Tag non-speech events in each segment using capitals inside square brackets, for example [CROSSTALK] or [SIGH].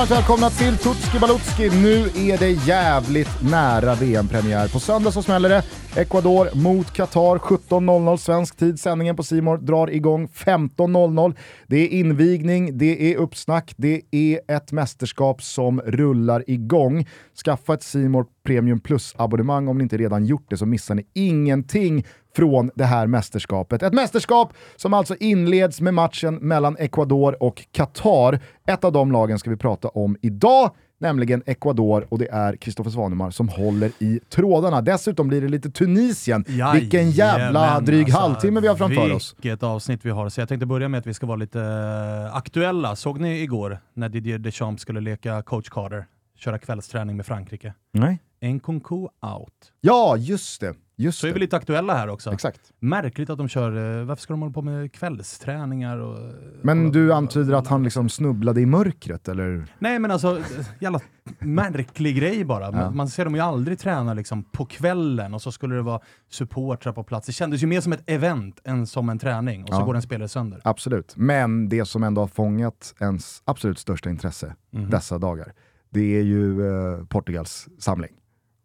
Varmt välkomna till Tutski Balutski. Nu är det jävligt nära VM-premiär. På söndag så smäller det. Ecuador mot Qatar 17.00 svensk tid. Sändningen på Simor drar igång 15.00. Det är invigning, det är uppsnack, det är ett mästerskap som rullar igång. Skaffa ett Simor Premium Plus-abonnemang om ni inte redan gjort det så missar ni ingenting från det här mästerskapet. Ett mästerskap som alltså inleds med matchen mellan Ecuador och Qatar. Ett av de lagen ska vi prata om idag nämligen Ecuador och det är Kristoffer Svanemar som håller i trådarna. Dessutom blir det lite Tunisien. Jajamän, Vilken jävla dryg alltså, halvtimme vi har framför oss. Vilket avsnitt vi har. Så jag tänkte börja med att vi ska vara lite eh, aktuella. Såg ni igår när Didier Deschamps skulle leka coach Carter? Köra kvällsträning med Frankrike? Nej. Nkunku out. Ja, just det. Just Så är det. vi lite aktuella här också. Exakt. Märkligt att de kör, eh, varför ska de hålla på med kvällsträningar? Och, Men och- du antyder att han liksom snubblade i mörkret, eller? Nej men alltså, jävla märklig grej bara. Man, Ja. man ser dem ju aldrig träna liksom på kvällen och så skulle det vara supportrar på plats. Det kändes ju mer som ett event än som en träning och så Ja. går en spelare sönder. Absolut. Men det som ändå har fångat ens absolut största intresse Mhm. dessa dagar, det är ju eh, Portugals samling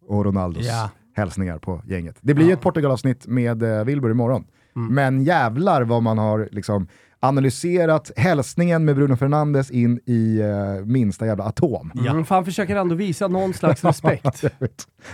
och Ronaldos Ja. Hälsningar på gänget. Det blir ju ett Portugal-avsnitt med eh, Wilbur imorgon. Mm. Men jävlar vad man har liksom analyserat hälsningen med Bruno Fernandes in i eh, minsta jävla atom. Ja. Mm, för han försöker ändå visa någon slags [LAUGHS] respekt.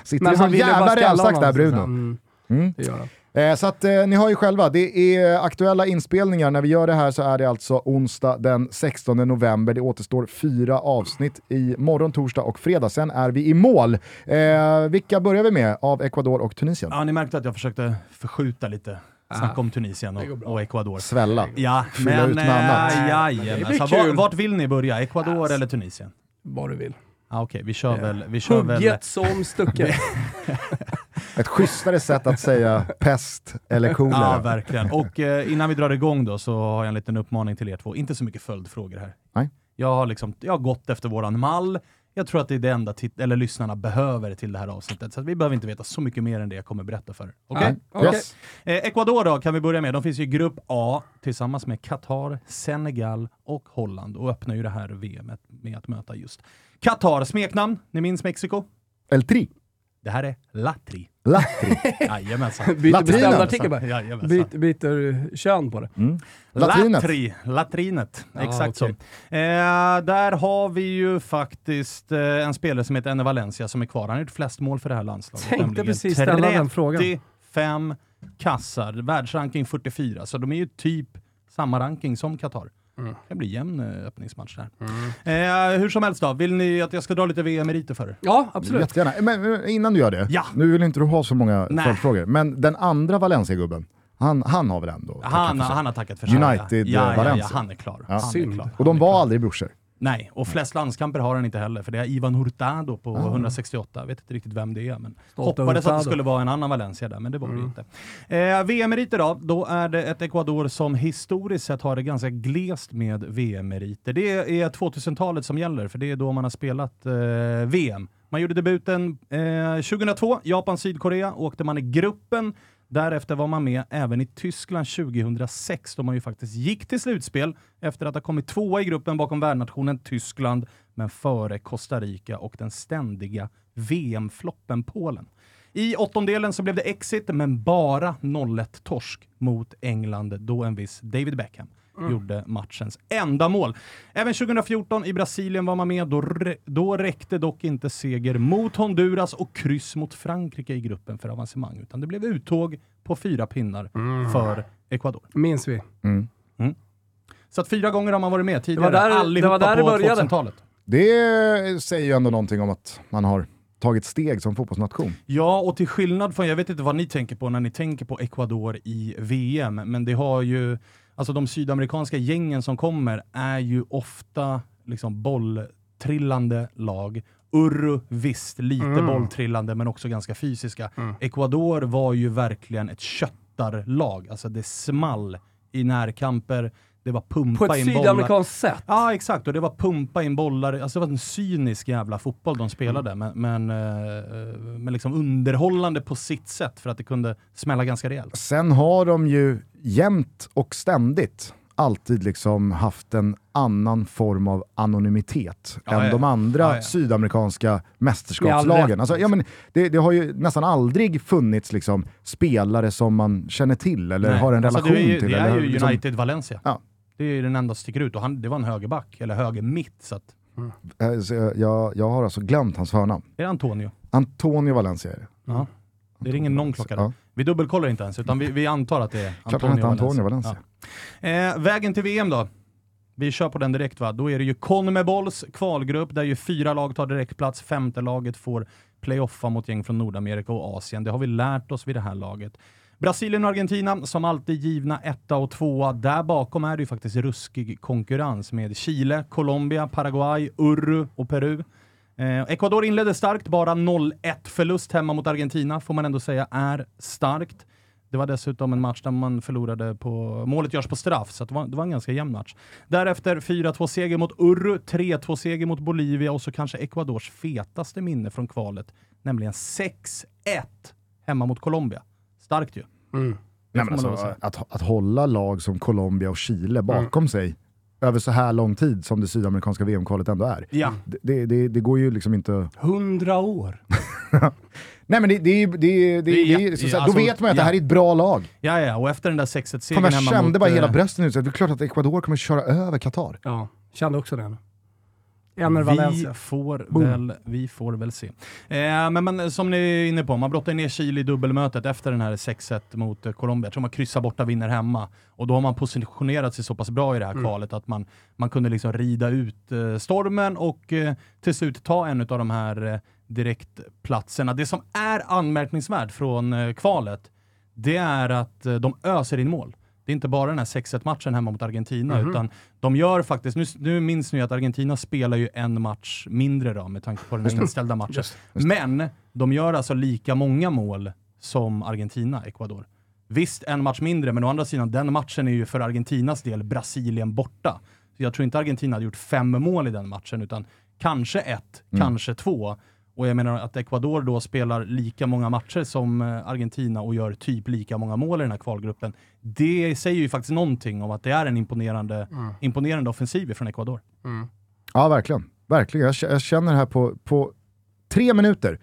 Sitter Men i han bara jävla rävsax där honom, Bruno. Mm, Mm. det gör han. Eh, så att eh, ni har ju själva, det är aktuella inspelningar. När vi gör det här så är det alltså onsdag den 16 november. Det återstår fyra avsnitt i morgon, torsdag och fredag. Sen är vi i mål. Eh, vilka börjar vi med av Ecuador och Tunisien? Ja, ni märkte att jag försökte förskjuta lite. Snacka om Tunisien och, och Ecuador. Svälla. Ja, Fylla ut men med annat. äh, jajamän. blir Så kul. vart, vart vill ni börja? Ecuador eller Tunisien? Vad du vill. Ah, Okej, vi kör väl... Vi kör väl Hugget som stucket. [LAUGHS] [LAUGHS] Ett schysstare sätt att säga pest eller kolera. Ja, verkligen. Och eh, innan vi drar igång då så har jag en liten uppmaning till er två. Inte så mycket följdfrågor här. Nej. Jag har, liksom, jag har gått efter våran mall. Jag tror att det är det enda eller lyssnarna behöver till det här avsnittet. Så vi behöver inte veta så mycket mer än det jag kommer berätta för er. Okej? Nej. Yes. Eh, Ecuador då kan vi börja med. De finns ju i grupp A tillsammans med Qatar, Senegal och Holland och öppnar ju det här VMet med att möta just Qatar. Smeknamn, ni minns Mexiko? El Tri. Det här är Latri. Latri. [LAUGHS] Jajamensan. Byter bestämdartikel bara. Jajamensan. Byt, byter kön på det. Mm. Latrinet. Latri, latrinet. Exakt okej. så. Eh, där har vi ju faktiskt eh, en spelare som heter Enne Valencia som är kvar. Han har gjort flest mål för det här landslaget. Tänkte nämligen precis ställa den frågan. 35 kassar, världsranking 44, så de är ju typ samma ranking som Qatar. Mm. Det kan bli jämn eh, öppningsmatch där. Eh, hur som helst då, vill ni att jag ska dra lite VM-meriter för er? Ja, absolut. Jättegärna. Men eh, innan du gör det, Ja. nu vill inte du ha så många följdfrågor, men den andra Valencia-gubben, han, han har väl ändå tackat Han, för sig? han har tackat för sig. United, ja, ja, ja, Valencia. ja, han är klar. Ja. Han är klar. Och de var aldrig brorsor. Nej, och flest landskamper har han inte heller, för det är Ivan Hurtado på Ah. 168. Jag vet inte riktigt vem det är, men Stolta hoppades att det Hurtado. skulle vara en annan Valencia där, men det var det Mm. inte. Eh, VM-meriter då, då är det ett Ecuador som historiskt sett har det ganska glest med VM-meriter. Det är 2000-talet som gäller, för det är då man har spelat eh, VM. Man gjorde debuten eh, 2002, Japan-Sydkorea, åkte man i gruppen. Därefter var man med även i Tyskland 2006 då man ju faktiskt gick till slutspel efter att ha kommit tvåa i gruppen bakom värdnationen Tyskland, men före Costa Rica och den ständiga VM-floppen Polen. I åttondelen så blev det exit, men bara 0-1-torsk mot England då en viss David Beckham gjorde matchens enda mål. Även 2014 i Brasilien var man med. Då, då räckte dock inte seger mot Honduras och kryss mot Frankrike i gruppen för avancemang, utan det blev uttåg på fyra pinnar för Ecuador. Minns vi. Mm. Så att fyra gånger har man varit med tidigare, Det var där- allihopa det var där på började. 2000-talet. Det säger ju ändå någonting om att man har tagit steg som fotbollsnation. Ja, och till skillnad från, jag vet inte vad ni tänker på när ni tänker på Ecuador i VM, men det har ju, alltså de sydamerikanska gängen som kommer är ju ofta liksom bolltrillande lag. Urru, visst, lite Mm. bolltrillande men också ganska fysiska. Mm. Ecuador var ju verkligen ett köttarlag, alltså det small i närkamper, det var pumpa På ett in bollar. sydamerikanskt sätt. Ja, exakt. Och det var pumpa in bollar. Alltså det var en cynisk jävla fotboll de spelade, men, men, eh, men liksom underhållande på sitt sätt för att det kunde smälla ganska rejält. Sen har de ju jämt och ständigt alltid liksom haft en annan form av anonymitet Ja, än ja. de andra Ja, ja. sydamerikanska mästerskapslagen. Alltså, ja, men det, det har ju nästan aldrig funnits liksom, spelare som man känner till eller Nej. har en Alltså, relation det är ju, till. Det är eller, ju liksom, United Valencia. Ja. Det är ju den enda som sticker ut och han, det var en högerback, eller höger mitt. Så att, eh, så jag, jag, har alltså glömt hans förnamn. är det Antonio? Antonio Valencia är det. Ja. Det ringer någon klocka där. Ja. Vi dubbelkollar inte ens, utan vi, vi antar att det är Klart Antonio heter Antonio Valencia. Valencia. Eh, vägen till VM då? Vi kör på den direkt va? Då är det ju Conmebols kvalgrupp där ju fyra lag tar direktplats, femte laget får playoffa mot gäng från Nordamerika och Asien. Det har vi lärt oss vid det här laget. Brasilien och Argentina som alltid givna etta och tvåa. Där bakom är det ju faktiskt ruskig konkurrens med Chile, Colombia, Paraguay, Uru och Peru. Eh, Ecuador inledde starkt, bara 0-1 förlust hemma mot Argentina får man ändå säga är starkt. Det var dessutom en match där man förlorade på... Målet görs på straff, så det, var, det var en ganska jämn match. Därefter 4-2-seger mot Uru, 3-2-seger mot Bolivia och så kanske Ecuadors fetaste minne från kvalet, nämligen 6-1 hemma mot Colombia. Starkt ju. Mm. Nej, men alltså, att att, hålla lag som Colombia och Chile bakom sig över så här lång tid som det sydamerikanska VM-kvalet ändå är. Ja. Det, det, det, går ju liksom inte... Hundra år. [LAUGHS] Nej men det, det, är ju- det, det, det, så, så, här, alltså, då vet man ju att det här ja. är ett bra lag. Ja, ja, och efter den där 6-1-segern Fan, jag hemma kände mot... bara hela eh, brösten ut, så det är klart att Ecuador kommer köra över Qatar. Ja, kände också det. Ener Valencia. Vi får, Boom. väl, vi får väl se. Eh, men, men som ni är inne på, man brottar ner Chile i dubbelmötet efter den här 6-1 mot eh, Colombia. Jag tror man kryssar borta, vinner hemma. Och då har man positionerat sig så pass bra i det här Mm. kvalet att man, man kunde liksom rida ut eh, stormen och eh, till slut ta en av de här eh, direktplatserna. Det som är anmärkningsvärt från eh, kvalet, det är att de öser in mål. Det är inte bara den här 6-1 matchen hemma mot Argentina, Mhm. utan de gör faktiskt, nu, nu minns ni att Argentina spelar ju en match mindre då, med tanke på den här inställda matchen. Just Men de gör alltså lika många mål som Argentina, Ecuador. Visst, en match mindre, men å andra sidan, den matchen är ju för Argentinas del Brasilien borta. Så jag tror inte Argentina hade gjort fem mål i den matchen, utan kanske ett, kanske två. Och jag menar att Ecuador då spelar lika många matcher som eh, Argentina och gör typ lika många mål i den här kvalgruppen. Det säger ju faktiskt någonting om att det är en imponerande, imponerande offensiv från Ecuador. Ja verkligen, verkligen. Jag, jag känner här på, på tre minuter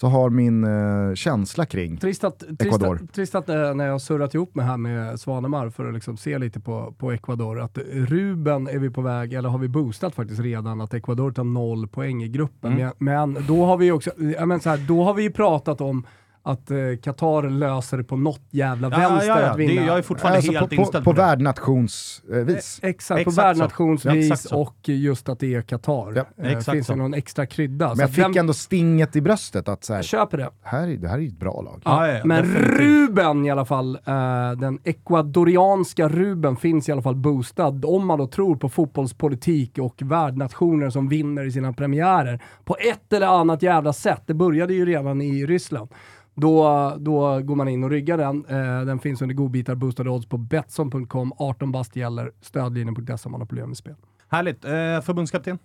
så har min eh, känsla kring Trist att, trist, Ecuador. att, trist att eh, när jag surrat ihop mig här med Svanemar för att liksom se lite på, på Ecuador, att Ruben är vi på väg, eller har vi boostat faktiskt redan, att Ecuador tar noll poäng i gruppen. Mm. Men, men då har vi ju också, jag menar så här, då har vi ju pratat om att eh, Qatar löser det på något jävla vänster att Det, vinna. jag är fortfarande Alltså, helt på, på, inställd på på, det. värdnationsvis. Eh, Exakt, på Exakt så. värdnationsvis Ja, och just att det är Qatar. Ja, Eh, finns så. det någon extra krydda? Men jag att fick den- ändå stinget i bröstet att så här, jag köper det. här, är- det här är ju ett bra lag. Ja, ja, ja, Men definitivt. Ruben i alla fall, eh, den ekvadorianska Ruben finns i alla fall boostad om man då tror på fotbollspolitik och värdnationer som vinner i sina premiärer på ett eller annat jävla sätt. Det började ju redan i Ryssland. Då, då går man in och ryggar den. Eh, den finns under godbitar, boostade odds på Betsson.com. 18 bast gäller, stödlinjen.se om man har problem med spel. Härligt. Eh, förbundskapten?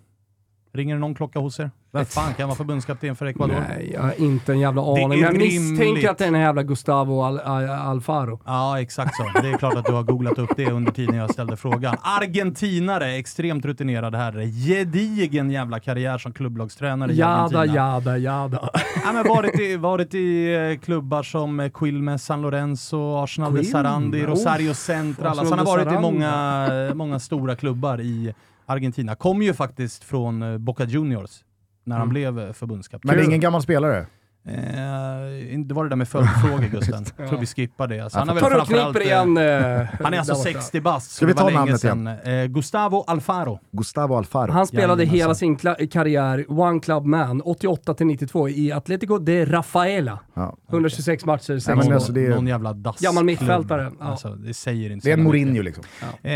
Ringer det någon klocka hos er? Vem fan kan vara förbundskapten för Ecuador? Nej, jag har inte en jävla aning. Men jag misstänker att det är den jävla Gustavo Al Al Alfaro. Ja, exakt så. Det är klart att du har googlat upp det under tiden jag ställde frågan. Argentinare, extremt rutinerad herre. Gedigen jävla karriär som klubblagstränare i Jada, Argentina. jada, jada. Ja, men varit, i, varit i eh, klubbar som eh, Quilmes, San Lorenzo, Arsenal de Quilmes, Sarandi, oh. Rosario Central. Alltså, han har de varit i Sarandi. många, eh, många stora klubbar i Argentina. Kom ju faktiskt från eh, Boca Juniors när han Mm. blev eh, förbundskapten. Men det är ingen gammal spelare. Eh, det var det där med följdfrågor Gusten. [LAUGHS] Jag tror vi skippar det. Alltså, han har väl framförallt, eh, igen? eh, Han är alltså där borta. 60 bast, så Ska vi ta namnet sedan. Eh, Gustavo Alfaro. Gustavo Alfaro. Han spelade Jajamensan. hela sin kla- karriär One Club Man, 88 till 92 i Atletico de Rafaela. ja. 126 matcher, 6 Nej, men mål. alltså, det är- Någon jävla dass. Gammal mittfältare, ja. Alltså, det säger inte Det är en. Mourinho liksom. Eh,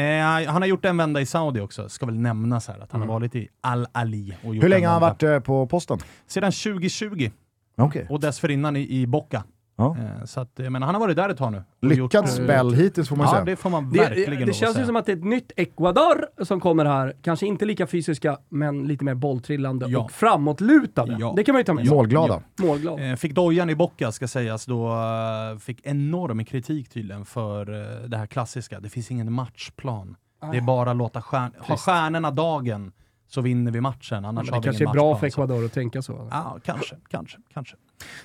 han har gjort en vända i Saudi också, ska väl nämnas här att han har varit i Al-Ali. och gjort Mm. Hur länge har han varit eh, på posten? Sedan 2020 Okej. och dessförinnan i, i Boca. Ja. Eh, så att, menar, han har varit där ett tag nu. Lyckad eh, spel hittills får man Ja, säga. det får man Det, verkligen det att känns ju som att det är ett nytt Ecuador som kommer här. Kanske inte lika fysiska, men lite mer bolltrillande Ja. och framåtlutade. Ja. Det kan man ju ta med sig. Målglada. Målglad. Eh, Fick dojan i Boca ska sägas då, fick enorm kritik tydligen för det här klassiska. Det finns ingen matchplan. Det är bara att låta stjärn ha stjärnorna dagen så vinner vi matchen. Annars Men har det vi kanske är ingen bra matchplan, för så- Ecuador att tänka så. Ja, kanske, kanske, kanske.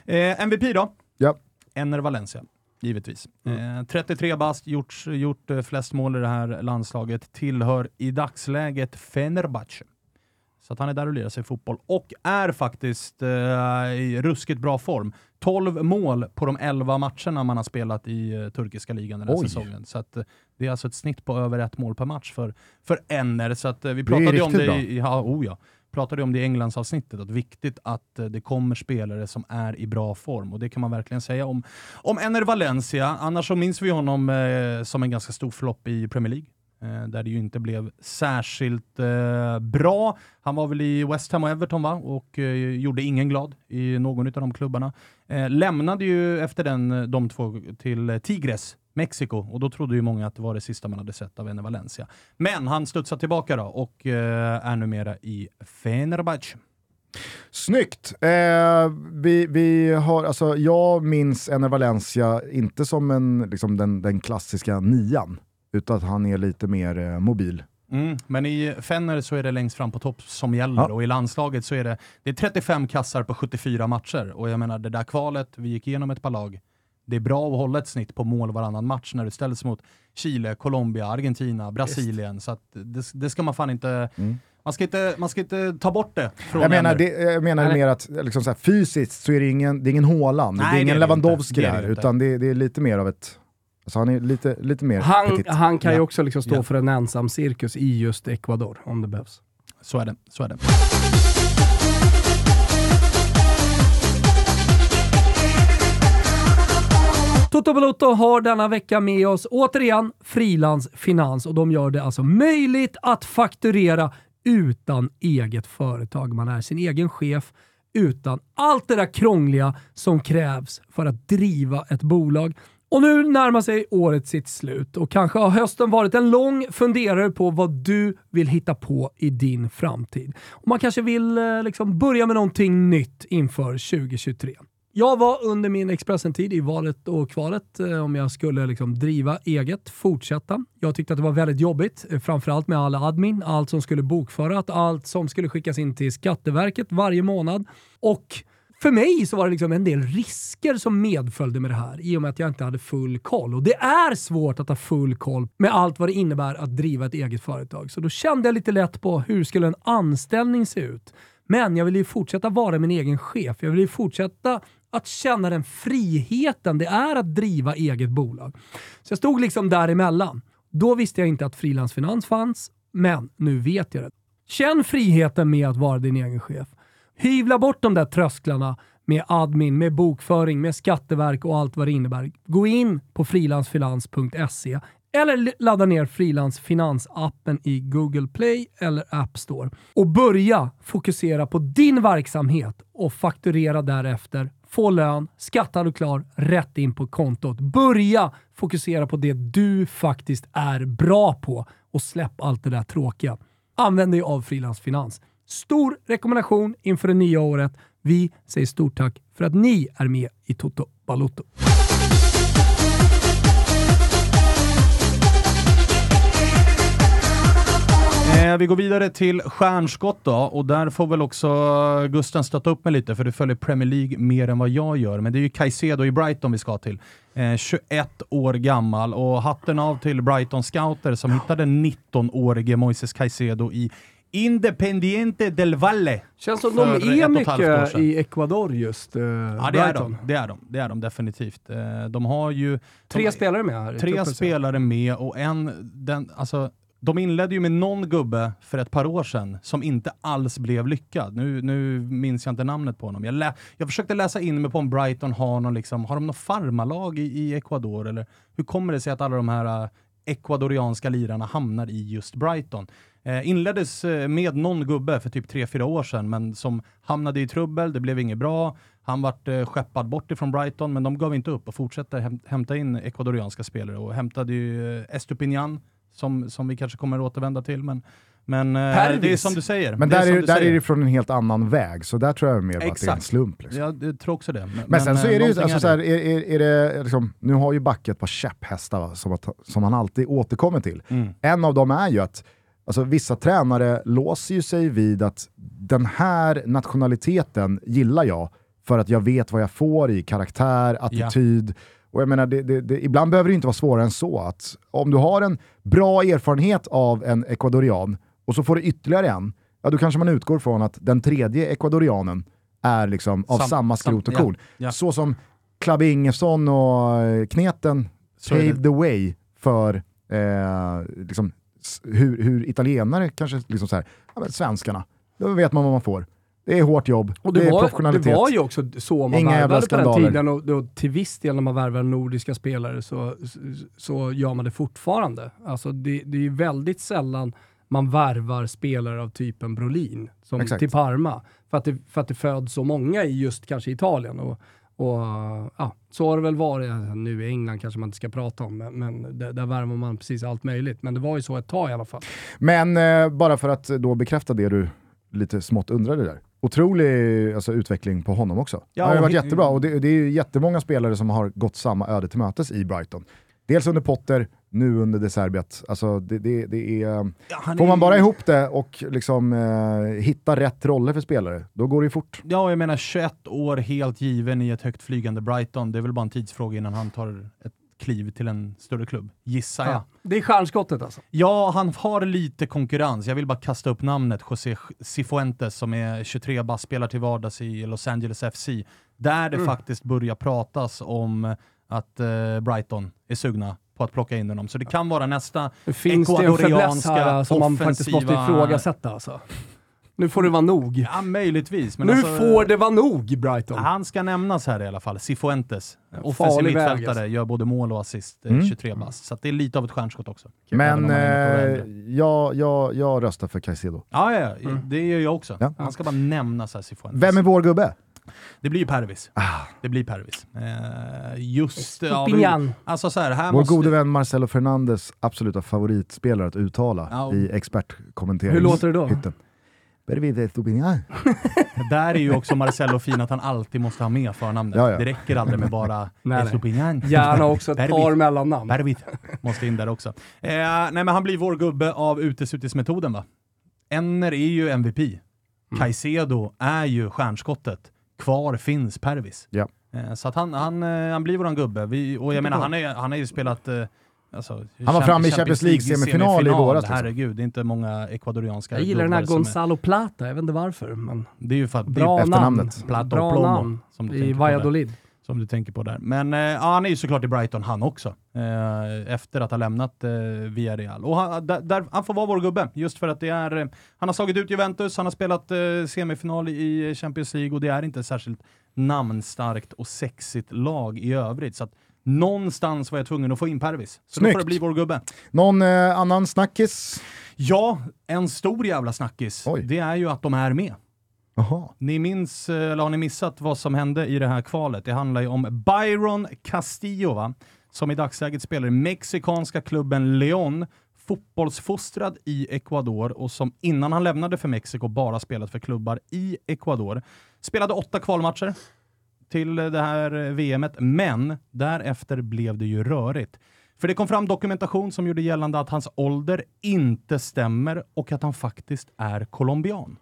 Eh, MVP då? Ja. Enner Valencia, givetvis. Eh, 33 bast, gjort, gjort eh, flest mål i det här landslaget, tillhör i dagsläget Fenerbahce. Så att han är där och lirar sig i fotboll och är faktiskt eh, i ruskigt bra form. 12 mål på de 11 matcherna man har spelat i eh, turkiska ligan den här Oj. säsongen. Så att, eh, det är alltså ett snitt på över ett mål per match för, för Enner. Så att, eh, vi pratade ju om det bra. i, ja, oh ja pratade om det i Englandsavsnittet, att viktigt att eh, det kommer spelare som är i bra form. Och det kan man verkligen säga om, om Ener Valencia. Annars så minns vi honom som en ganska stor flopp i Premier League. Eh, där det ju inte blev särskilt eh, bra. Han var väl i West Ham och Everton va? Och eh, gjorde ingen glad i någon av de klubbarna. Eh, lämnade ju efter den, eh, de två till Tigres, Mexiko, och då trodde ju många att det var det sista man hade sett av Ener Valencia. Men han studsade tillbaka då och eh, är numera i Fenerbahce. Snyggt! Eh, vi, vi har, alltså, jag minns Ener Valencia inte som en, liksom den, den klassiska nian, utan att han är lite mer eh, mobil. Mm, men i Fenner så är det längst fram på topp som gäller Ja. och i landslaget så är det, det är 35 kassar på 74 matcher. Och jag menar det där kvalet, vi gick igenom ett par lag. Det är bra att hålla ett snitt på mål varannan match när du ställs mot Chile, Colombia, Argentina, Brasilien. Så att det, det ska man fan inte... Mm. Man, ska inte man ska inte ta bort det från Jag menar, det, jag menar Nej. mer att liksom så här, fysiskt så är det ingen, det är ingen Haaland, Nej, det är det är ingen Lewandowski inte. Det är här, det inte. utan det, det är lite mer av ett... Alltså han är lite, lite mer Han, petit. han kan ju Ja. också liksom stå Ja. för en ensam cirkus i just Ecuador, om det behövs. Så är det. Så är det. Toto Balotto har denna vecka med oss återigen frilansfinans och de gör det alltså möjligt att fakturera utan eget företag. Man är sin egen chef utan allt det där krångliga som krävs för att driva ett bolag. Och nu närmar sig året sitt slut och kanske har hösten varit en lång funderare på vad du vill hitta på i din framtid. Och man kanske vill eh, liksom börja med någonting nytt inför 2023. Jag var under min Expressen-tid i valet och kvalet eh, om jag skulle liksom driva eget, fortsätta. Jag tyckte att det var väldigt jobbigt, eh, framförallt med all admin, allt som skulle bokföras, allt som skulle skickas in till Skatteverket varje månad. Och för mig så var det liksom en del risker som medföljde med det här i och med att jag inte hade full koll. Och det är svårt att ha full koll med allt vad det innebär att driva ett eget företag. Så då kände jag lite lätt på hur skulle en anställning se ut? Men jag ville ju fortsätta vara min egen chef. Jag ville ju fortsätta att känna den friheten det är att driva eget bolag. Så jag stod liksom däremellan. Då visste jag inte att frilansfinans fanns, men nu vet jag det. Känn friheten med att vara din egen chef. Hyvla bort de där trösklarna med admin, med bokföring, med skatteverk och allt vad det innebär. Gå in på frilansfinans.se eller ladda ner frilansfinansappen i Google Play eller App Store och börja fokusera på din verksamhet och fakturera därefter. Få lön, skattad och klar, rätt in på kontot. Börja fokusera på det du faktiskt är bra på och släpp allt det där tråkiga. Använd dig av frilansfinans. Stor rekommendation inför det nya året. Vi säger stort tack för att ni är med i Toto Balotto. Eh, vi går vidare till stjärnskott då, och där får väl också Gusten stötta upp mig lite, för du följer Premier League mer än vad jag gör. Men det är ju Caicedo i Brighton vi ska till. Eh, 21 år gammal och hatten av till Brighton scouter som hittade 19-årige Moises Caicedo i Independiente del Valle. Känns som de är mycket i Ecuador just. Uh, Ja, det är de. Det är de, det är de definitivt. Eh, de har ju... Tre de, spelare med här. Tre spelare med och en, den, alltså, de inledde ju med någon gubbe för ett par år sedan som inte alls blev lyckad. Nu, nu minns jag inte namnet på honom. Jag, lä, jag försökte läsa in mig på om Brighton har någon, liksom, har de något farmalag i, i Ecuador eller hur kommer det sig att alla de här äh, ecuadorianska lirarna hamnar i just Brighton? Eh, inleddes eh, med någon gubbe för typ 3-4 år sedan, men som hamnade i trubbel, det blev inget bra. Han vart eh, skeppad bort ifrån Brighton, men de gav inte upp och fortsatte hämta in ecuadorianska spelare och hämtade ju eh, Estupinian, som, som vi kanske kommer att återvända till, men men eh, Pervis. det är som du säger. Men det där, är, där säger. är det från en helt annan väg, så där tror jag mer bara att det är en Exakt. slump. Liksom. Jag, tror också det. Men, Men sen så eh, är det ju, alltså, är så här, är, är, är det liksom, nu har ju Backe ett par käpphästar va, som, att, som han alltid återkommer till. Mm. En av dem är ju att alltså, vissa tränare låser ju sig vid att den här nationaliteten gillar jag för att jag vet vad jag får i karaktär, attityd. Och jag menar, det, det, det, ibland behöver det inte vara svårare än så. att Om du har en bra erfarenhet av en ecuadorian och så får du ytterligare en, ja då kanske man utgår från att den tredje ecuadorianen är liksom av Sam- samma sam- skrot och ja, korn. ja. Så som Klabbe Ingesson och eh, Kneten Så paved the way för eh, liksom, hur, hur italienare kanske, liksom så här, ja, svenskarna, då vet man vad man får. Det är hårt jobb, Och det, det, är var, professionalitet. det var ju också så man Inga värvade på den tiden och, och till viss del när man värvar nordiska spelare så, så gör man det fortfarande. Alltså det, det är ju väldigt sällan man värvar spelare av typen Brolin som Exakt. till Parma. För att, det, för att det föds så många i just kanske Italien. Och, och ja, så har det väl varit. Nu i England kanske man inte ska prata om, men, men där, där värvar man precis allt möjligt. Men det var ju så ett tag i alla fall. Men eh, bara för att då bekräfta det du lite smått undrade där. Otrolig alltså, utveckling på honom också. Ja, det har varit jättebra och det, det är ju jättemånga spelare som har gått samma öde till mötes i Brighton. Dels under Potter, nu under De Serbiat. Alltså, det, det, det är, Ja, får är man ju- bara ihop det och liksom, eh, hitta rätt roller för spelare, då går det ju fort. Ja, jag menar 21 år helt given i ett högt flygande Brighton. Det är väl bara en tidsfråga innan han tar ett kliv till en större klubb, gissar jag. Ja, det är stjärnskottet alltså. Ja, han har lite konkurrens. Jag vill bara kasta upp namnet José Cifuentes som är 23 bass, spelar till vardags i Los Angeles FC. Där det faktiskt börjar pratas om att eh, Brighton är sugna på att plocka in honom. Så det kan vara nästa finns det en fäbless här som man faktiskt måste ifrågasätta alltså. Nu får det vara nog. Ja, möjligtvis. Men nu alltså, får det vara nog Brighton. Han ska nämnas här i alla fall. Cifuentes. farlig Offensiv mittfältare, alltså. gör både mål och assist. eh, Mm. 23 bast. Så att det är lite av ett stjärnskott också. Men eh, jag, jag, jag röstar för Caicedo. Ja, ja, ja. det gör jag också. Ja. Han ska bara nämnas här, Cifuentes. Vem är vår gubbe? Det blir ju Pervis. Ah. Det blir Pervis. Eh, just... Ja, Stupinjan. alltså så här, här Vår måste... gode vän Marcelo Fernandes absoluta favoritspelare att uttala Ja, och- i expertkommenteringen. Hur låter det då? Stupinjan. [LAUGHS] Där är ju också Marcello fin att han alltid måste ha med förnamnet. Ja, ja. Det räcker aldrig med bara. [LAUGHS] Estupinjan. Gärna också [LAUGHS] ett par mellannamn. Pervis måste in där också. Eh, nej men han blir vår gubbe av utesutismetoden va? Enner är ju MVP. Mm. Caicedo är ju stjärnskottet. Kvar finns Pervis. Ja. Eh, så att han, han, eh, han blir våran gubbe. Vi, och jag menar, han, är, han har ju spelat... Eh, alltså, Han var framme i Champions League-semifinal i våras, liksom. Herregud, det är inte många ecuadorianska Jag gillar den här är- Gonzalo Plata, jag vet inte varför. Men Det är ju för att... bra det är namn. efternamnet. Plata Bra Plomo, namn som i. Valladolid. Som du tänker på där. Men eh, ja, han är ju såklart i Brighton han också, eh, efter att ha lämnat eh, Villarreal. Och han, där, han får vara vår gubbe, just för att det är, eh, han har slagit ut Juventus, han har spelat eh, semifinal i Champions League och det är inte särskilt namnstarkt och sexigt lag i övrigt. Så att någonstans var jag tvungen att få in Pervis. Så då Snyggt. får det bli vår gubbe. Någon eh, annan snackis? Ja, en stor jävla snackis, Oj. det är ju att de är med. Jaha. Ni minns, eh, eller har ni missat vad som hände i det här kvalet? Det handlar ju om Byron Castillo, va? som i dagsläget spelar i mexikanska klubben León, fotbollsfostrad i Ecuador och som innan han lämnade för Mexiko bara spelat för klubbar i Ecuador. Spelade åtta kvalmatcher till det här eh, VMet, men därefter blev det ju rörigt. För det kom fram dokumentation som gjorde gällande att hans ålder inte stämmer och att han faktiskt är colombian.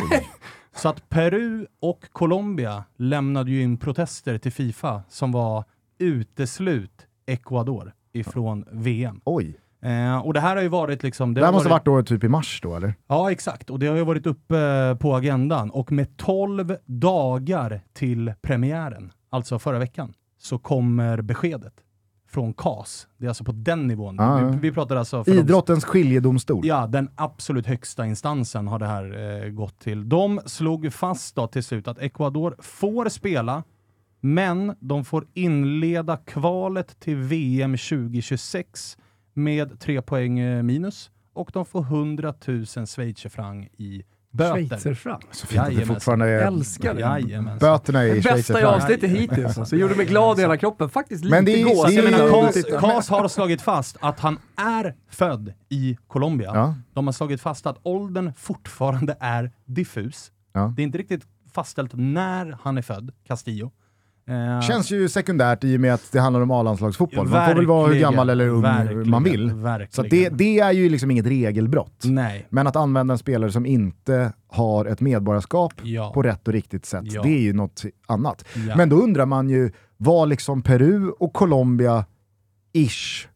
[LAUGHS] Så att Peru och Colombia lämnade ju in protester till Fifa som var uteslut Ecuador ifrån VM. Oj. Eh, och det här har ju varit liksom... Det, har här måste varit då typ i mars då eller? Ja, exakt. Och det har ju varit uppe på agendan. Och med 12 dagar till premiären, alltså förra veckan, så kommer beskedet från CAS. Det är alltså på den nivån. Ah, vi, vi pratar alltså... för de- Idrottens skiljedomstol. Ja, den absolut högsta instansen har det här eh, gått till. De slog fast då till slut att Ecuador får spela, men de får inleda kvalet till VM 2026 med tre poäng eh, minus och de får 100 000 schweizerfranc i Böter. Schweizerfranc. Så fint att det fortfarande är Älskar det. Jajamensan. böterna i bästa i avsnittet hittills alltså. Gjorde mig glad i hela kroppen. Faktiskt lite Men det är- gås. det är-. Kas har slagit fast att han är född i Colombia. Ja. De har slagit fast att åldern fortfarande är diffus. Ja. Det är inte riktigt fastställt när han är född, Castillo. Eh, Känns ju sekundärt i och med att det handlar om A-landslagsfotboll. Man får väl vara hur gammal eller ung verkligen, man vill. Verkligen. Så det, det är ju liksom inget regelbrott. Nej. Men att använda en spelare som inte har ett medborgarskap Ja. på rätt och riktigt sätt, Ja. det är ju något annat. Ja. Men då undrar man ju, var liksom Peru och Colombia ish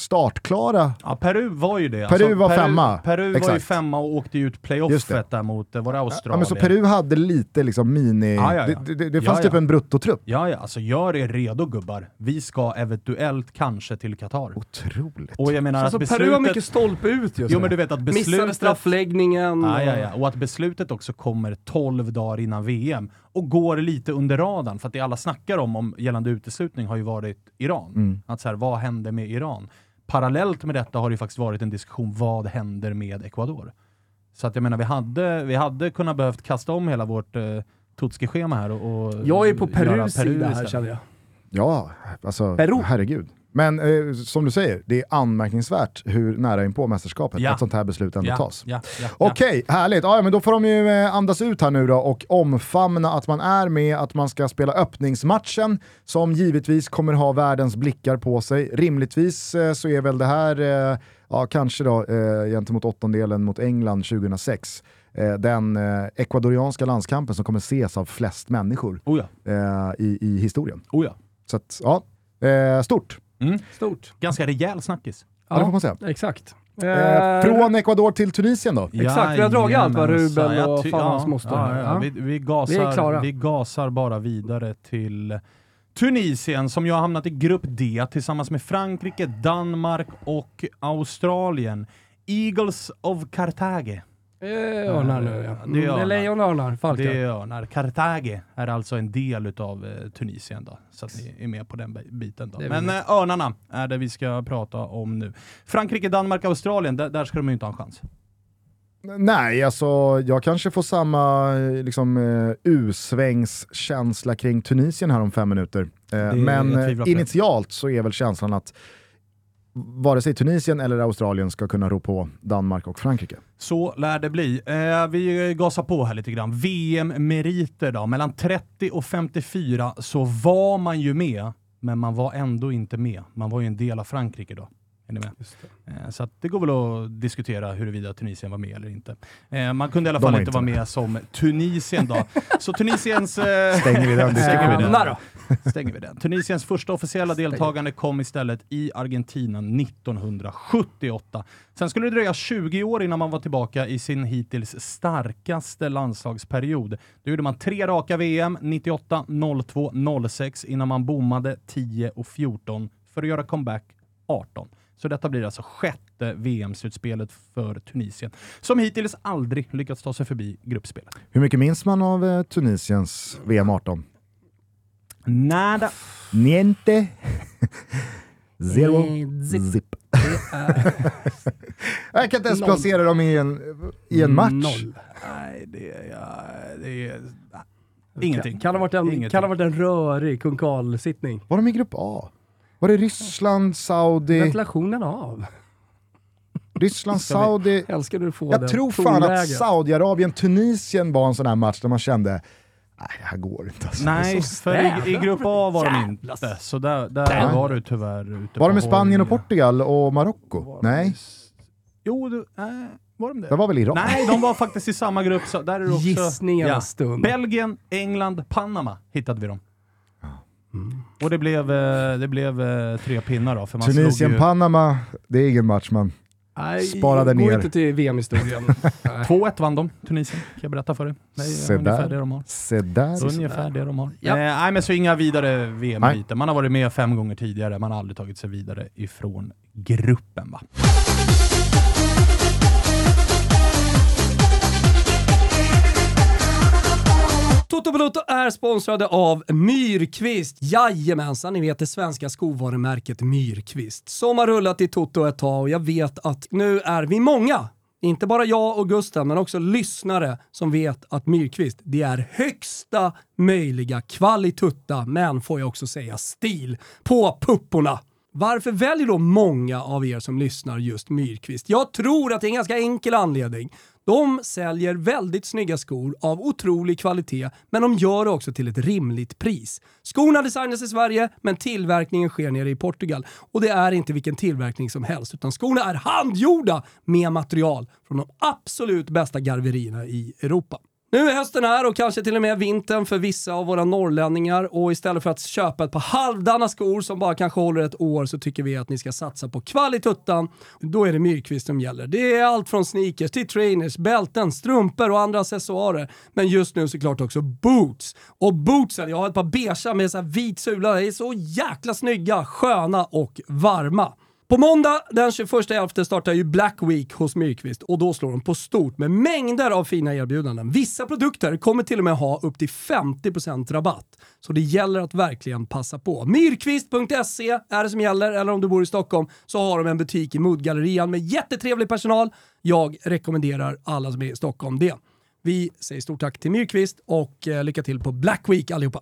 startklara? Ja, Peru var ju det. Alltså, Peru var femma. Peru var ju Exakt. femma och åkte ut playoffet där mot, eh, var det Ja, Australien? men så Peru hade lite liksom mini... Ja, ja, ja. Det, det, det Ja, fanns ja. typ en bruttotrupp. Ja, ja, alltså gör er redo gubbar. Vi ska eventuellt kanske till Qatar. Otroligt. Och jag menar Alltså att Peru beslutet... har mycket stolpe ut just Jo men du vet att Missade beslutet... straffläggningen. Ja, ja, ja. Och att beslutet också kommer 12 dagar innan VM och går lite under radarn. För att det alla snackar om, om gällande uteslutning har ju varit Iran. Mm. Att så här, vad händer med Iran? Parallellt med detta har det ju faktiskt varit en diskussion, vad händer med Ecuador? Så att jag menar, vi hade, vi hade kunnat behövt kasta om hela vårt eh, Tutski-schema här och, och Jag är på Perus sida här känner jag. Ja, alltså Peru. herregud. Men eh, som du säger, det är anmärkningsvärt hur nära in på mästerskapet Ja. ett sånt här beslut ändå Ja, tas. ja, ja. Okej, härligt. Ja, men då får de ju eh, andas ut här nu då och omfamna att man är med, att man ska spela öppningsmatchen som givetvis kommer ha världens blickar på sig. Rimligtvis eh, så är väl det här, eh, ja kanske då eh, gentemot åttondelen mot England 2006, eh, den eh, ekvadorianska landskampen som kommer ses av flest människor Oh i, i historien. oh. Så att, ja, stort. Mm. Stort. Ganska rejäl snackis. Ja, det får man säga. Exakt. Eh, från Ecuador till Tunisien då? Exakt, vi har dragit allt vad Jag och fan ja, moster. ja, ja. Ja. Vi, vi, Vi är gasar, klara. vi gasar bara vidare till Tunisien som ju har hamnat i grupp D tillsammans med Frankrike, Danmark och Australien. Eagles of Carthage. Det örnar nu ja. Det är Det är örnar. lejon örnar, falkar. Det är örnar. Carthage är alltså en del utav eh, Tunisien då, så att ni är med på den bi- biten. Då. Men eh, örnarna är det vi ska prata om nu. Frankrike, Danmark, Australien, där, där ska de ju inte ha en chans. Nej, alltså jag kanske får samma eh, liksom, uh, U-svängskänsla kring Tunisien här om fem minuter. Eh, men eh, initialt så är väl känslan att vare sig Tunisien eller Australien ska kunna ro på Danmark och Frankrike. Så lär det bli. Eh, vi gasar på här lite grann. VM-meriter då. Mellan 30 och 54 så var man ju med, men man var ändå inte med. Man var ju en del av Frankrike då. Är ni med? Eh, så att det går väl att diskutera huruvida Tunisien var med eller inte. Eh, man kunde i alla fall inte inte vara med. med som Tunisien då. [LAUGHS] Så Tunisiens... Eh, Stänger vi den Stänger vi den. Stänger vi den. Tunisiens första officiella deltagande kom istället i Argentina 1978. Sen skulle det dröja 20 år innan man var tillbaka i sin hittills starkaste landslagsperiod. Då gjorde man tre raka VM, 98, 02, 06 innan man bommade 10 och 14 för att göra comeback 18. Så detta blir alltså sjätte VM-slutspelet för Tunisien, som hittills aldrig lyckats ta sig förbi gruppspelet. Hur mycket minns man av eh, Tunisiens VM 18? Nada. Niente. [LAUGHS] Zero. Zip. Zip. [LAUGHS] Jag kan inte ens placera dem i en, i en match. Noll. Nej, det är... Ja, det är ingenting. Kan, kan, ha varit en, Ingenting. kan ha varit en rörig kunkalsittning. Var de i grupp A? Var det Ryssland, Saudi? Ventilationen av. Ryssland, Saudi? Älskar du få Jag tror fan att tonläget. Saudiarabien, Tunisien var en sån här match där man kände, nej det här går inte. Alltså. Nej, för i, i grupp A var de inte. Så där, där var du tyvärr ute Var de med Spanien och. Portugal och Marocko? Nej, Jo, du, äh, var de det? det var väl Iran? Nej, de var faktiskt i samma grupp. Så där är det också, Gissningarnas stund. Belgien, England, Panama hittade vi dem. Och det blev, eh, det blev eh, tre pinnar då. För man slog Tunisien, ju Panama, det är ingen match man. Nej, Sparade gå ner. inte till VM-historien. [LAUGHS] Nej. 2-1 vann de, Tunisien. Kan jag berätta för dig. Det är Se ungefär där. det de har. Se där. Ungefär det de har. Ja. Eh, nej men så inga vidare VM-byten. Man har varit med fem gånger tidigare, man har aldrig tagit sig vidare ifrån gruppen va. Toto Balotto är sponsrade av Myrkvist. Jajamensan, ni vet det svenska skovarumärket Myrkvist. Som har rullat i Toto ett tag och jag vet att nu är vi många inte bara jag och Gustav, men också lyssnare som vet att Myrkvist, det är högsta möjliga kvalitutta, men får jag också säga stil, på pupporna. Varför väljer då många av er som lyssnar just Myrkvist? Jag tror att det är en ganska enkel anledning. De säljer väldigt snygga skor av otrolig kvalitet, men de gör det också till ett rimligt pris. Skorna designas i Sverige, men tillverkningen sker nere i Portugal. Och det är inte vilken tillverkning som helst, utan skorna är handgjorda med material från de absolut bästa garverierna i Europa. Nu är hösten här och kanske till och med vintern för vissa av våra norrlänningar och istället för att köpa ett par halvdana skor som bara kanske håller ett år så tycker vi att ni ska satsa på kvalituttan. Då är det Myrkvist som gäller. Det är allt från sneakers till trainers, bälten, strumpor och andra accessoarer. Men just nu såklart också boots. Och bootsen, jag har ett par beiga med så här vit sula, de är så jäkla snygga, sköna och varma. På måndag den 21.11 startar ju Black Week hos Myrkvist och då slår de på stort med mängder av fina erbjudanden. Vissa produkter kommer till och med ha upp till 50% rabatt. Så det gäller att verkligen passa på. Myrkvist.se är det som gäller, eller om du bor i Stockholm så har de en butik i Moodgallerian med jättetrevlig personal. Jag rekommenderar alla som är i Stockholm det. Vi säger stort tack till Myrkvist och eh, lycka till på Black Week allihopa.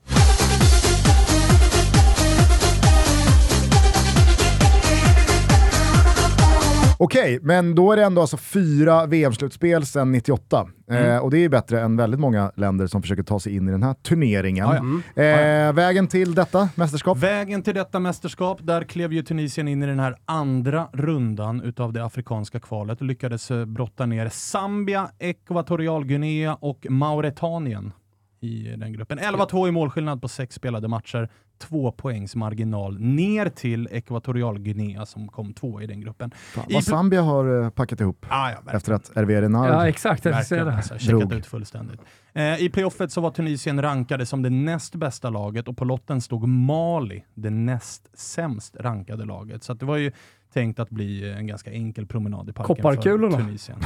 Okej, men då är det ändå alltså fyra VM-slutspel sedan 98. Mm. Eh, och det är bättre än väldigt många länder som försöker ta sig in i den här turneringen. Ja, ja. Mm. Eh, vägen till detta mästerskap? Vägen till detta mästerskap, där klev ju Tunisien in i den här andra rundan utav det afrikanska kvalet och lyckades eh, brotta ner Zambia, Ekvatorialguinea och Mauretanien i den gruppen. 11-2 i målskillnad på sex spelade matcher. Två poängs marginal ner till Ekvatorialguinea som kom två i den gruppen. Fan, I vad pl- Zambia har eh, packat ihop Ah, ja, efter att Hervé Renard Ja, exakt. Verkligen, det. alltså, checkat ut fullständigt. Eh, I playoffet så var Tunisien rankade som det näst bästa laget och på lotten stod Mali, det näst sämst rankade laget. Så att det var ju tänkt att bli en ganska enkel promenad i parken för Tunisien.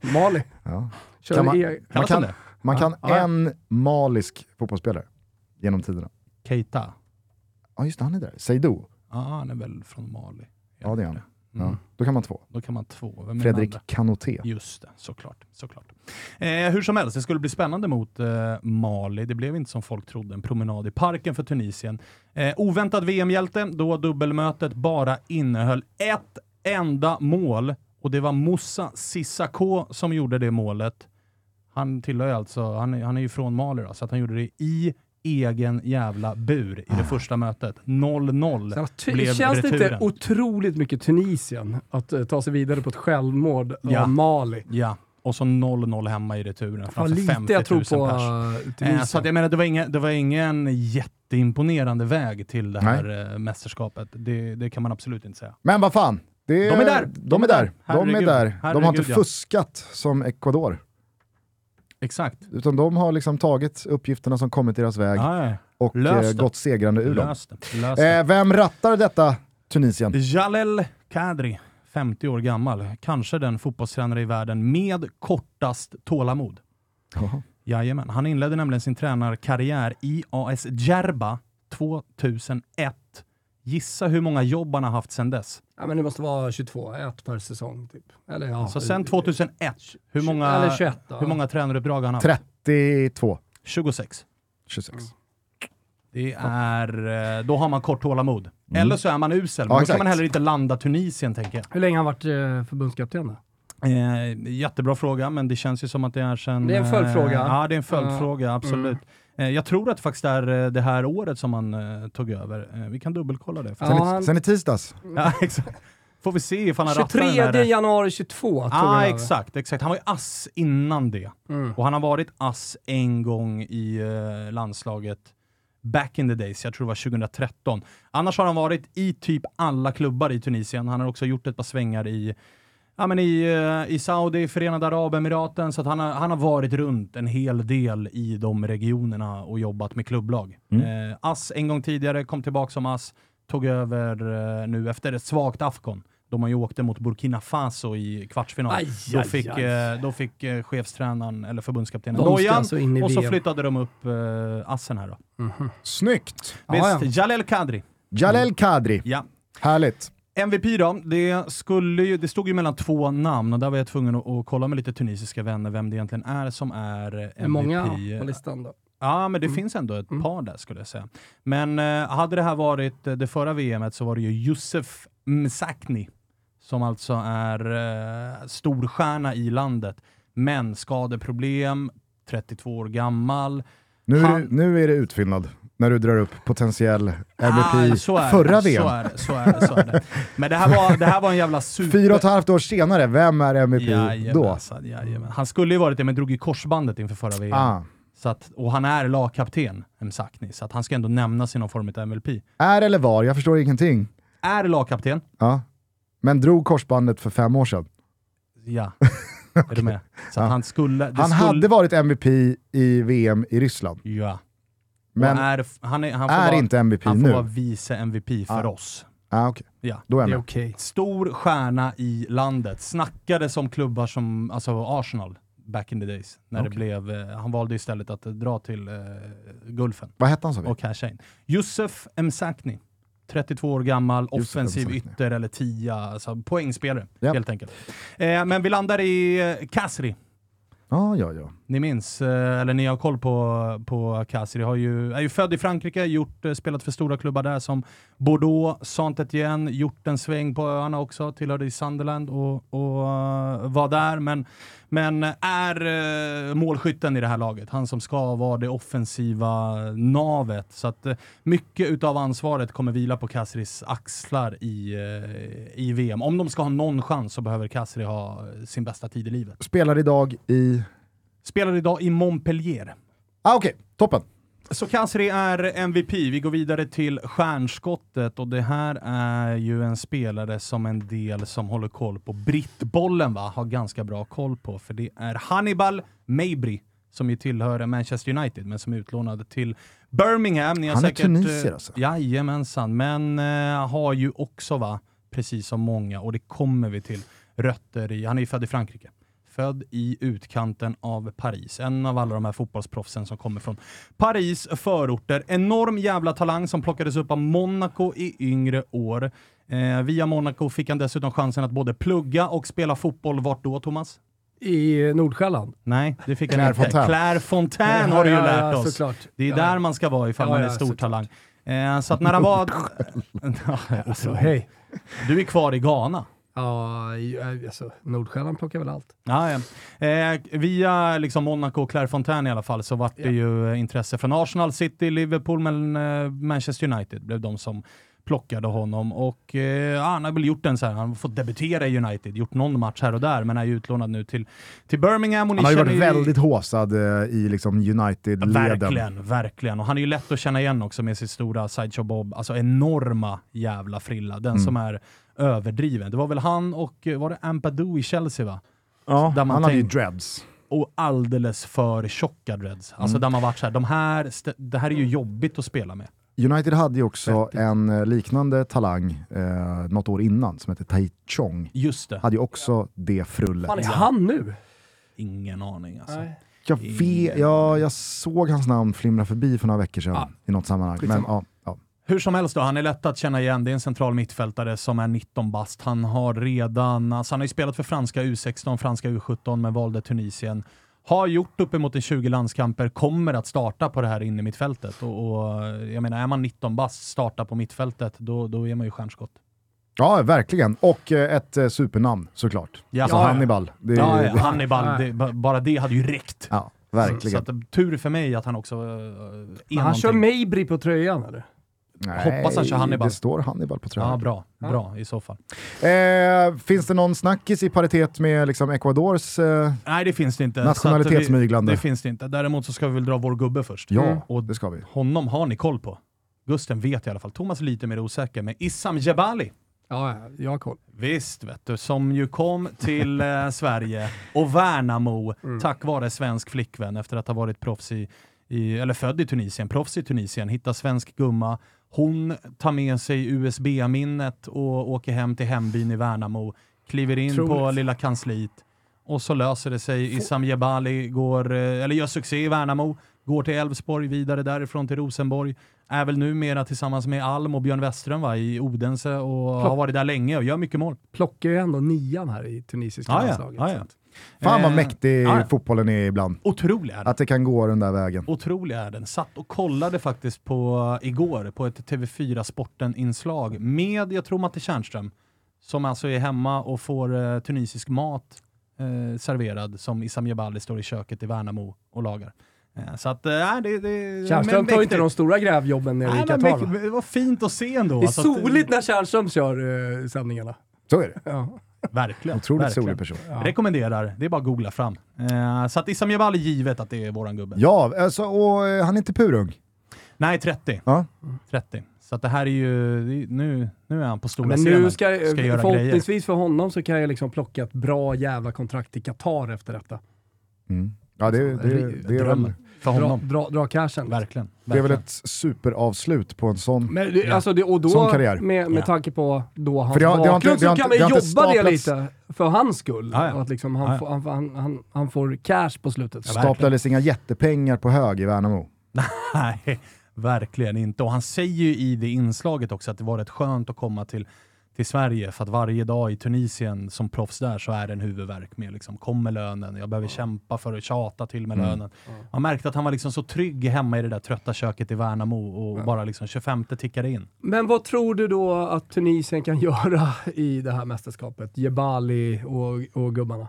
[LAUGHS] Mali. Ja. Kör Kan man- e- Man kan? Man kan Ja, ja. en malisk fotbollsspelare genom tiderna. Keita. Ja just det, han är där. Seydou. Ja, han är väl från Mali. Ja, det är han. Mm. Ja. Då kan man två. Då kan man två. Vem Fredrik? Kanoté. Just det, såklart. såklart. Eh, hur som helst, det skulle bli spännande mot eh, Mali. Det blev inte som folk trodde, en promenad i parken för Tunisien. Eh, oväntad VM-hjälte, då dubbelmötet bara innehöll ett enda mål och det var Moussa Sissako som gjorde det målet. Han tillhör ju alltså, han är, han är ju från Mali då, så att han gjorde det i egen jävla bur i det första mötet. 0-0 Så, ty- blev känns det inte returen. otroligt mycket Tunisien att eh, ta sig vidare på ett självmord Ja. av Mali? Ja, och så 0-0 hemma i returen framför lite 50 jag 000 tror på pers. uh, Eh, så att jag menar, det var, inga, det var ingen jätteimponerande väg till det här eh, mästerskapet. Det, det kan man absolut inte säga. Men vad fan, det, De är där. De är där. De är Herregud. där. De har inte Herregud, ja. fuskat som Ecuador. Exakt. Utan de har liksom tagit uppgifterna som kommit deras väg ja. och eh, gått segrande ur dem. Löst det. Löst det. Eh, vem rattar detta Tunisien? Jalel Kadri, 50 år gammal. Kanske den fotbollstränare i världen med kortast tålamod. Jaha. Jajamän. Han inledde nämligen sin tränarkarriär i AS Djerba 2001. Gissa hur många jobb han har haft sedan dess. Ja, men det måste vara 22, ett per säsong typ. Eller ja. Så sen 2001, hur många, Eller 21 då. hur många tränaruppdrag har han haft? 32, 26. 26. Det är, eh, då har man kort tålamod. Eller så är man usel, men Ja, då kan man heller inte landa Tunisien, tänker jag. Hur länge har han varit eh, förbundskapten då? Eh, jättebra fråga, men det känns ju som att det är sen... Det är en följdfråga. Eh, ja, det är en följdfråga, absolut. Eh, jag tror att det faktiskt är eh, det här året som han eh, tog över. Vi kan dubbelkolla det. Ja, Sen, i, han- sen i tisdags, [LAUGHS] Ja, exakt. Får vi se ifall han rattar 23 den här... januari 22 tog Ja, han ah, över. exakt, exakt. Han var ju ass innan det. Mm. Och han har varit ass en gång i eh, landslaget back in the days, jag tror det var 2013. Annars har han varit i typ alla klubbar i Tunisien. Han har också gjort ett par svängar i, ja, men i, eh, i Saudi, Förenade Arabemiraten, så att han har, han har varit runt en hel del i de regionerna och jobbat med klubblag. Eh, ass en gång tidigare, kom tillbaka som ass, tog över eh, nu efter ett svagt Afghan. Då man ju åkte mot Burkina Faso i kvartsfinal. Aj, då, fick, aj. eh, då fick eh, chefstränaren, eller förbundskaptenen, nojan alltså och så VM. flyttade de upp eh, assen här då. snyggt! Ja, Visst, Jalel Kadri. Jalel Kadri, Ja. härligt. MVP då, det, skulle ju, det stod ju mellan två namn och där var jag tvungen att, att kolla med lite tunisiska vänner vem det egentligen är som är MVP. Är många på listan då? Ja, men det Mm. finns ändå ett Mm. par där skulle jag säga. Men eh, hade det här varit eh, det förra VMet så var det ju Youssef Msakni som alltså är eh, storstjärna i landet. Men skadeproblem, 32 år gammal. Nu är, Han- det, nu är det utfyllnad när du drar upp potentiell MVP Ah, är förra VM. Så är det, så är det, så är det. Men det här var, det här var en jävla super... Fyra och ett halvt år senare, vem är MVP då? Jajamensan, jajamän. Han skulle ju varit det, men drog ju korsbandet inför förra VM. Ah. Så att, och han är lagkapten, Msakni, så att han ska ändå nämnas i någon form av MVP. Är eller var, jag förstår ingenting. Är lagkapten, Ja. Men drog korsbandet för fem år sedan. ja. [LAUGHS] Är du med? Så Ja. han skulle... Han skulle, hade varit MVP i VM i Ryssland, Ja. Men är, han är, han får är vara, inte MVP Han får nu. vara vice MVP för Ah. oss. Ah, okay. Ja. Då är Det är okej. Stor stjärna i landet. Snackades om klubbar som alltså Arsenal back in the days. När det Okej. blev, eh, han valde istället att dra till eh, Gulfen Vad hette han vi? och casha in. Yusuf Msakni. 32 år gammal, Yusuf offensiv Msakni. ytter eller tia, alltså poängspelare Japp. helt enkelt. Eh, men vi landar i eh, Kasri. Ja, ja, ja. Ni minns, eh, eller ni har koll på, på Kasri, har ju, är ju född i Frankrike, gjort, eh, spelat för stora klubbar där som Bordeaux, Saint-Étienne, gjort en sväng på öarna också, tillhörde i Sunderland och, och eh, var där, men, men är uh, målskytten i det här laget. Han som ska vara det offensiva navet. Så att eh, mycket utav ansvaret kommer vila på Kasris axlar i, eh, i VM. Om de ska ha någon chans så behöver Kasri ha eh, sin bästa tid i livet. Spelar idag i... Spelar idag i Montpellier. Ah, Okej, toppen. Så Kasri är MVP. Vi går vidare till stjärnskottet och det här är ju en spelare som en del som håller koll på brittbollen va, har ganska bra koll på. För det är Hannibal Mabry som ju tillhör Manchester United men som är utlånad till Birmingham. Ni har Han är säkert, tunisier eh, alltså? Jajamensan, men eh, har ju också va, precis som många, och det kommer vi till, rötter i, han är ju född i Frankrike. Född i utkanten av Paris. En av alla de här fotbollsproffsen som kommer från Paris förorter. Enorm jävla talang som plockades upp av Monaco i yngre år. Eh, via Monaco fick han dessutom chansen att både plugga och spela fotboll. Vart då, Thomas? I Nordsjälland. Nej, det fick Claire han inte. Fontaine. Claire Fontaine har du ju Ja, ja, lärt ja, oss. såklart. Det är Ja, där ja. man ska vara ifall Ja, man är ja, stor såklart. talang. Eh, så att när han var... [LAUGHS] [LAUGHS] Alltså, hej. du är kvar i Ghana. Ja, i- alltså, Nordsjälland plockar väl allt. Ja, ja. Eh, via liksom Monaco och Clairefontaine i alla fall så vart det Ja. ju eh, intresse från Arsenal, City, Liverpool, men eh, Manchester United blev de som plockade honom. Och eh, ja, han har väl gjort en så här, han har fått debutera i United, gjort någon match här och där, men är ju utlånad nu till, till Birmingham. Han har ju varit väldigt håsad eh, i liksom United-leden. Verkligen, verkligen. Och han är ju lätt att känna igen också med sitt stora Sideshow Bob, alltså enorma jävla frilla. Den Mm. som är överdriven. Det var väl han och, eh, var det Ampadu i Chelsea va? Ja, Där man han hade ju dreads. och alldeles för tjocka dreads. Alltså Mm. där man varit såhär, de här, det här är ju jobbigt att spela med. United hade ju också Vettigt. en eh, liknande talang eh, något år innan som hette Tai Chong. Just det, Hade ju också det frullet. fan är han nu? ingen aning alltså. Nej. Jag, vet, ja, jag såg hans namn flimra förbi för några veckor sedan Ja. i något sammanhang. Men, ja, ja. Hur som helst då, han är lätt att känna igen. Det är en central mittfältare som är 19 bast. Han har redan, alltså han har ju spelat för franska U16, franska U17 men valde Tunisien. Har gjort uppemot en 20 landskamper, kommer att starta på det här inne mittfältet. Och, och jag menar, är man 19 bast, starta på mittfältet, då, då är man ju stjärnskott. ja, verkligen. Och eh, ett eh, supernamn såklart. Ja, Alltså ja. Hannibal. Det är, Ja, ja, Hannibal, det, ba- bara det hade ju räckt. ja, Så verkligen. att, tur för mig att han också är Men han kör. Mabry på tröjan eller? Hoppas han kör Hannibal. Det står Hannibal på tröjan. Ja, bra. Ja. Bra i så fall. Eh, finns det någon snackis i paritet med liksom Ecuadors eh, Nej, det finns det inte. Nationalitetsmyglande? Vi, det finns det inte. Däremot så ska vi väl dra vår gubbe först. Ja, Mm. Och det ska vi. honom har ni koll på. Gusten vet i alla fall. Thomas är lite mer osäker, men Issam Jebali. Ja, ja, jag har koll. Visst vet du, som ju kom till eh, [LAUGHS] Sverige och Värnamo Mm. tack vare svensk flickvän efter att ha varit proffs i, i, eller född i Tunisien, proffs i Tunisien, hittar svensk gumma. Hon tar med sig USB-minnet och åker hem till hembyn i Värnamo, kliver in på Otroligt. lilla kansliet och så löser det sig. Issam Jebali går, eh, eller gör succé i Värnamo, går till Elfsborg, vidare därifrån till Rosenborg. Är väl numera tillsammans med Alm och Björn Westerström va, i Odense och har varit där länge och gör mycket mål. Plockar ju ändå nian här i tunisiska Ah, ja. landslaget. Ah, så ja. Att- Fan vad Eh, mäktig ja, ja. fotbollen är ibland. Otrolig är den. Att det kan gå den där vägen. Otrolig är den. Satt och kollade faktiskt på igår på ett TV4 Sporten-inslag med, jag tror Matte Tjärnström, som alltså är hemma och får eh, tunisisk mat eh, serverad som Issam Jebali står i köket i Värnamo och lagar. Eh, så att, eh, nej, det, det Tjärnström men tar ju inte de stora grävjobben nere i Nej, Qatar. Det var fint att se ändå. Det är Alltså att- soligt när Tjärnström kör eh, sändningarna. Så är det. Ja. Verkligen. Otroligt verkligen. solig person. Rekommenderar, det är bara att googla fram. Eh, så att Issam Jebali givet att det är våran gubbe. Ja, alltså, och eh, han är inte purung. Nej, 30. Ja. 30. Så att det här är ju, det nu, nu är han på stora Men scenen. nu ska, ska göra grejer. förhoppningsvis för honom så kan jag liksom plocka ett bra jävla kontrakt i Qatar efter detta. Mm. Ja, det, det, det, är väl, för Dra, honom. dra, dra cashen. Verkligen. det är väl ett superavslut på en sån. Men det, Ja. alltså det, och då, Sån karriär. med, med Ja. tanke på då hans För det har- det har inte- bakgrund det har så kan inte- man det har inte jobba det lite för hans skull. Ja, ja. Att liksom han, Ja, ja. Får, han, han, han, han får cash på slutet. Ja. Staplades inga jättepengar på hög i Värnamo. Nej, [LAUGHS] verkligen inte. Och han säger ju i det inslaget också att det var rätt skönt att komma till, till Sverige för att varje dag i Tunisien som proffs där så är det en huvudvärk med liksom, kommer lönen, jag behöver kämpa för att tjata till med lönen. Man märkte att han var liksom så trygg hemma i det där trötta köket i Värnamo och bara liksom 25 tickade in. Men vad tror du då att Tunisien kan [LAUGHS] göra i det här mästerskapet? Jebali och, och gubbarna.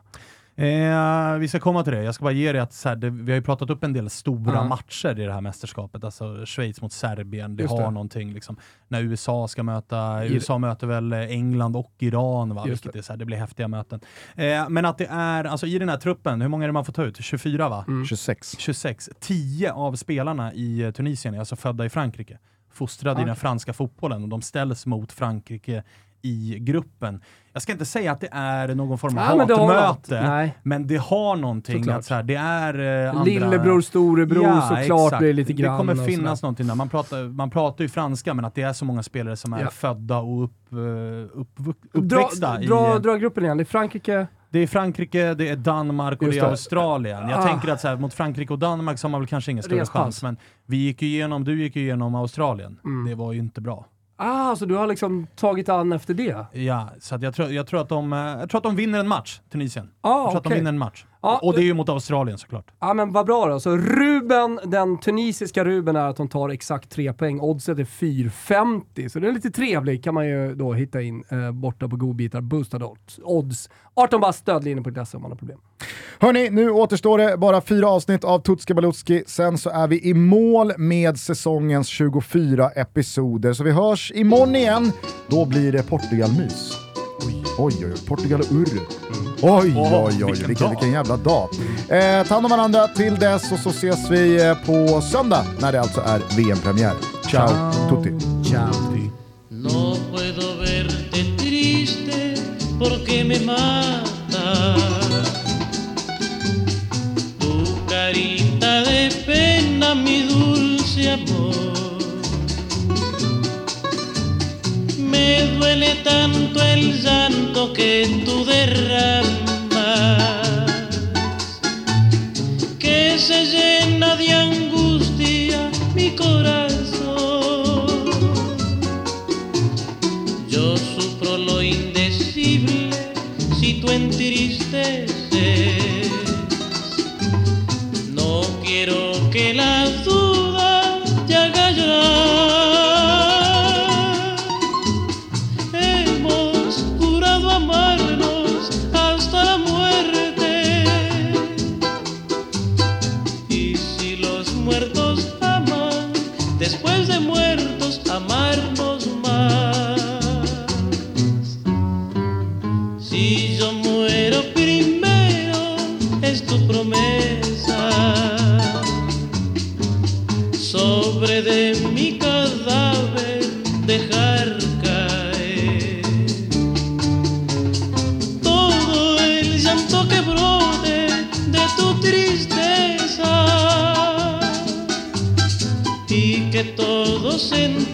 Eh, vi ska komma till det. Jag ska bara ge dig att så här, det, vi har ju pratat upp en del stora Ja. matcher i det här mästerskapet. Alltså Schweiz mot Serbien, det Just har det. någonting. Liksom, när USA ska möta, I- USA möter väl England och Iran, va? Just vilket det. är så här, det blir häftiga möten. Eh, men att det är, alltså i den här truppen, hur många är det man får ta ut? 24 va? Mm. 26. 26. 10 av spelarna i Tunisien är alltså födda i Frankrike. Fostrade i Okej. den franska fotbollen och de ställs mot Frankrike i gruppen. Jag ska inte säga att det är någon form av Nej, men det har något. hatmöte, Nej. men det har någonting Såklart. att så här, det är eh, andra... Lillebror, storebror såklart exakt. blir det lite grann. Det kommer finnas någonting där. Man pratar, man pratar ju franska, men att det är så många spelare som är Ja. födda och upp, eh, Dra, uppväxta i... dra, dra gruppen igen. Det är Frankrike, Det är Frankrike, det är Danmark och det är. Australien. Jag Ah. tänker att så här, mot Frankrike och Danmark så har man väl kanske ingen större chans. men vi gick ju igenom, du gick ju igenom Australien. Mm. Det var ju inte bra. Ah, så du har liksom tagit an efter det? Ja, så jag, tror, jag, tror att de, eh, jag tror att de vinner en match, Tunisien. Ah, jag tror att de vinner en match. Ja, och det är ju mot Australien såklart. Ja men vad bra då. Så Ruben, den tunisiska Ruben är att de tar exakt tre poäng. Oddset är 4,50. Så det är lite trevligt kan man ju då hitta in eh, borta på godbitar. Boostad odds. odds. 18 bast stödlinjen.se om man har problem. Hörni, nu återstår det bara fyra avsnitt av Tutski Balutski, sen så är vi i mål med säsongens 24 episoder. Så vi hörs imorgon igen, då blir det Portugal-mys. Oj, oj, oj, Portugal och Ur. Oj, Åh, oj, oj, vilken vilken, vilken jävla dag. Eh, ta hand om varandra till dess och så ses vi eh, på söndag när det alltså är VM-premiär. Ciao, tutti. Ciao. No puedo verte triste porque me mata. Tu carita de pena, mi dulce amor. Me duele tanto el llanto que tú derramas que todos en